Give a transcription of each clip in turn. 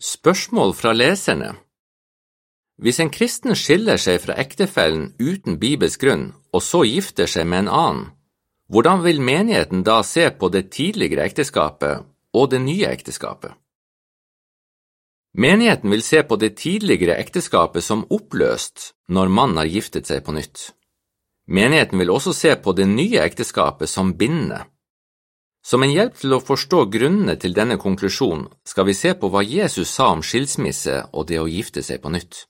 Spørsmål fra leserne Hvis en kristen skiller seg fra ektefellen uten bibelsk grunn, og så gifter seg med en annen, hvordan vil menigheten da se på det tidligere ekteskapet og det nye ekteskapet? Menigheten vil se på det tidligere ekteskapet som oppløst når mannen har giftet seg på nytt. Menigheten vil også se på det nye ekteskapet som bindende. Som en hjelp til å forstå grunnene til denne konklusjonen skal vi se på hva Jesus sa om skilsmisse og det å gifte seg på nytt.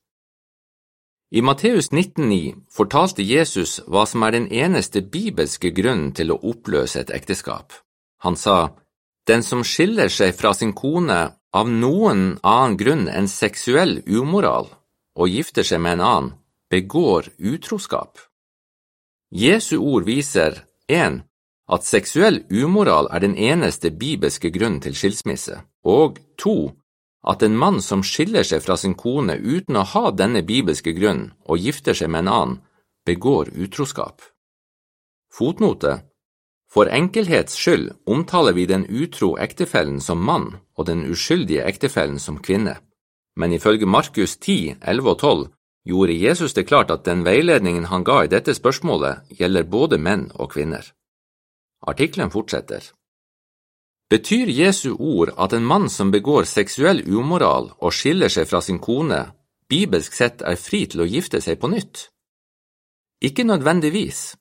I Matteus 19,9 fortalte Jesus hva som er den eneste bibelske grunnen til å oppløse et ekteskap. Han sa, Den som skiller seg fra sin kone av noen annen grunn enn seksuell umoral og gifter seg med en annen, begår utroskap. Jesu ord viser 1 at seksuell umoral er den eneste bibelske grunn til skilsmisse, og to, at en mann som skiller seg fra sin kone uten å ha denne bibelske grunnen og gifter seg med en annen, begår utroskap. Fotnote For enkelhets skyld omtaler vi den utro ektefellen som mann og den uskyldige ektefellen som kvinne, men ifølge Markus 10, 11 og 12 gjorde Jesus det klart at den veiledningen han ga i dette spørsmålet, gjelder både menn og kvinner. Artikkelen fortsetter. Betyr Jesu ord at en mann som begår seksuell umoral og skiller seg fra sin kone, bibelsk sett er fri til å gifte seg på nytt? Ikke nødvendigvis.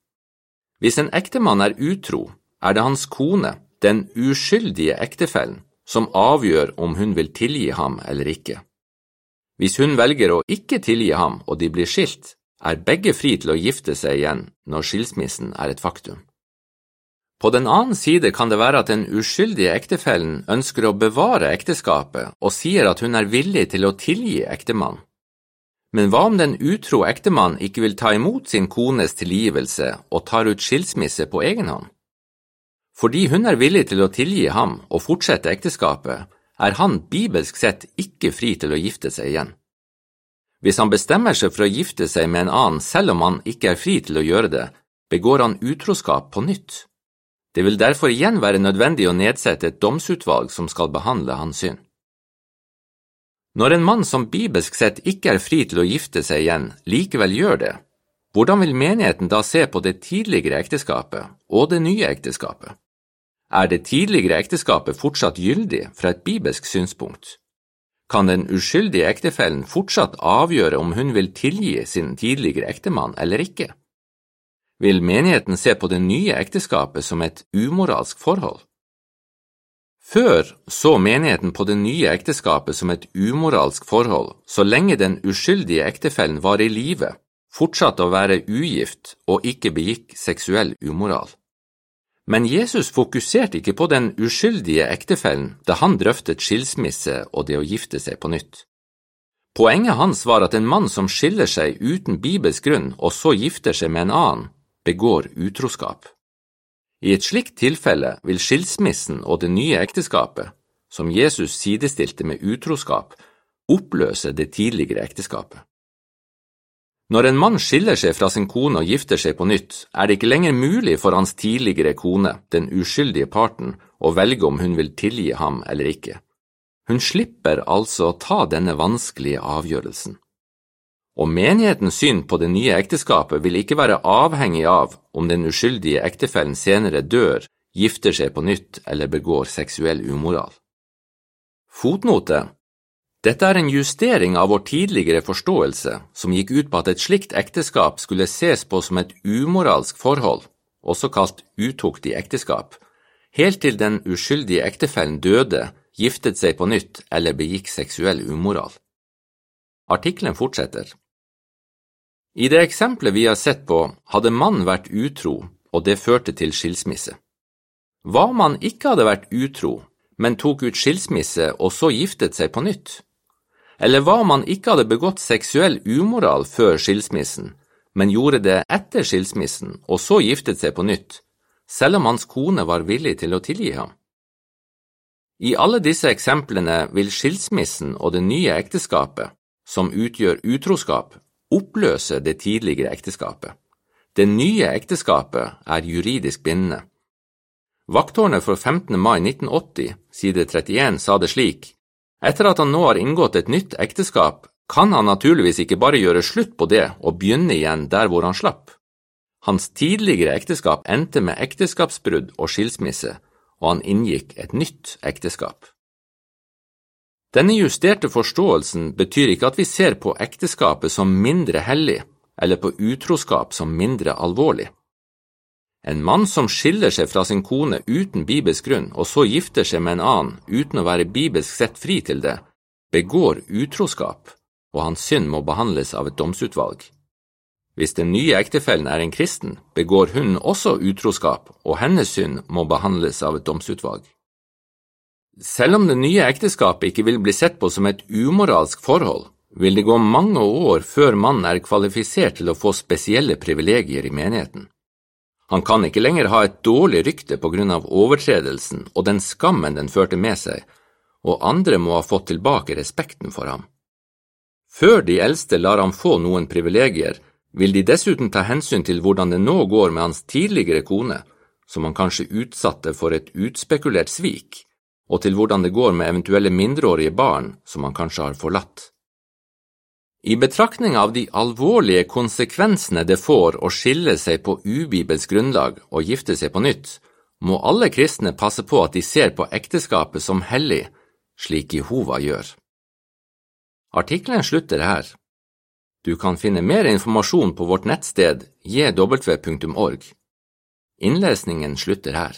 Hvis en ektemann er utro, er det hans kone, den uskyldige ektefellen, som avgjør om hun vil tilgi ham eller ikke. Hvis hun velger å ikke tilgi ham og de blir skilt, er begge fri til å gifte seg igjen når skilsmissen er et faktum. På den annen side kan det være at den uskyldige ektefellen ønsker å bevare ekteskapet og sier at hun er villig til å tilgi ektemannen. Men hva om den utro ektemann ikke vil ta imot sin kones tilgivelse og tar ut skilsmisse på egen hånd? Fordi hun er villig til å tilgi ham og fortsette ekteskapet, er han bibelsk sett ikke fri til å gifte seg igjen. Hvis han bestemmer seg for å gifte seg med en annen selv om han ikke er fri til å gjøre det, begår han utroskap på nytt. Det vil derfor igjen være nødvendig å nedsette et domsutvalg som skal behandle hans synd. Når en mann som bibelsk sett ikke er fri til å gifte seg igjen, likevel gjør det, hvordan vil menigheten da se på det tidligere ekteskapet og det nye ekteskapet? Er det tidligere ekteskapet fortsatt gyldig fra et bibelsk synspunkt? Kan den uskyldige ektefellen fortsatt avgjøre om hun vil tilgi sin tidligere ektemann eller ikke? Vil menigheten se på det nye ekteskapet som et umoralsk forhold. Før så menigheten på det nye ekteskapet som et umoralsk forhold så lenge den uskyldige ektefellen var i live, fortsatte å være ugift og ikke begikk seksuell umoral. Men Jesus fokuserte ikke på den uskyldige ektefellen da han drøftet skilsmisse og det å gifte seg på nytt. Poenget hans var at en mann som skiller seg uten bibelsk grunn og så gifter seg med en annen, begår utroskap. I et slikt tilfelle vil skilsmissen og det nye ekteskapet, som Jesus sidestilte med utroskap, oppløse det tidligere ekteskapet. Når en mann skiller seg fra sin kone og gifter seg på nytt, er det ikke lenger mulig for hans tidligere kone, den uskyldige parten, å velge om hun vil tilgi ham eller ikke. Hun slipper altså å ta denne vanskelige avgjørelsen og menighetens syn på det nye ekteskapet vil ikke være avhengig av om den uskyldige ektefellen senere dør, gifter seg på nytt eller begår seksuell umoral. Fotnote Dette er en justering av vår tidligere forståelse som gikk ut på at et slikt ekteskap skulle ses på som et umoralsk forhold, også kalt utuktig ekteskap, helt til den uskyldige ektefellen døde, giftet seg på nytt eller begikk seksuell umoral. Artikkelen fortsetter. I det eksempelet vi har sett på, hadde mannen vært utro, og det førte til skilsmisse. Hva om han ikke hadde vært utro, men tok ut skilsmisse og så giftet seg på nytt? Eller hva om han ikke hadde begått seksuell umoral før skilsmissen, men gjorde det etter skilsmissen og så giftet seg på nytt, selv om hans kone var villig til å tilgi ham? I alle disse eksemplene vil skilsmissen og det nye ekteskapet, som utgjør utroskap, oppløse det tidligere ekteskapet. Det nye ekteskapet er juridisk bindende. Vakttårnet for 15. mai 1980, side 31, sa det slik, Etter at han nå har inngått et nytt ekteskap, kan han naturligvis ikke bare gjøre slutt på det og begynne igjen der hvor han slapp. Hans tidligere ekteskap endte med ekteskapsbrudd og skilsmisse, og han inngikk et nytt ekteskap. Denne justerte forståelsen betyr ikke at vi ser på ekteskapet som mindre hellig, eller på utroskap som mindre alvorlig. En mann som skiller seg fra sin kone uten bibelsk grunn, og så gifter seg med en annen uten å være bibelsk sett fri til det, begår utroskap, og hans synd må behandles av et domsutvalg. Hvis den nye ektefellen er en kristen, begår hun også utroskap, og hennes synd må behandles av et domsutvalg. Selv om det nye ekteskapet ikke vil bli sett på som et umoralsk forhold, vil det gå mange år før mannen er kvalifisert til å få spesielle privilegier i menigheten. Han kan ikke lenger ha et dårlig rykte på grunn av overtredelsen og den skammen den førte med seg, og andre må ha fått tilbake respekten for ham. Før de eldste lar ham få noen privilegier, vil de dessuten ta hensyn til hvordan det nå går med hans tidligere kone, som han kanskje utsatte for et utspekulert svik, og til hvordan det går med eventuelle mindreårige barn som han kanskje har forlatt. I betraktning av de alvorlige konsekvensene det får å skille seg på ubibelsk grunnlag og gifte seg på nytt, må alle kristne passe på at de ser på ekteskapet som hellig, slik Jehova gjør. Artikkelen slutter her. Du kan finne mer informasjon på vårt nettsted jw.org. Innlesningen slutter her.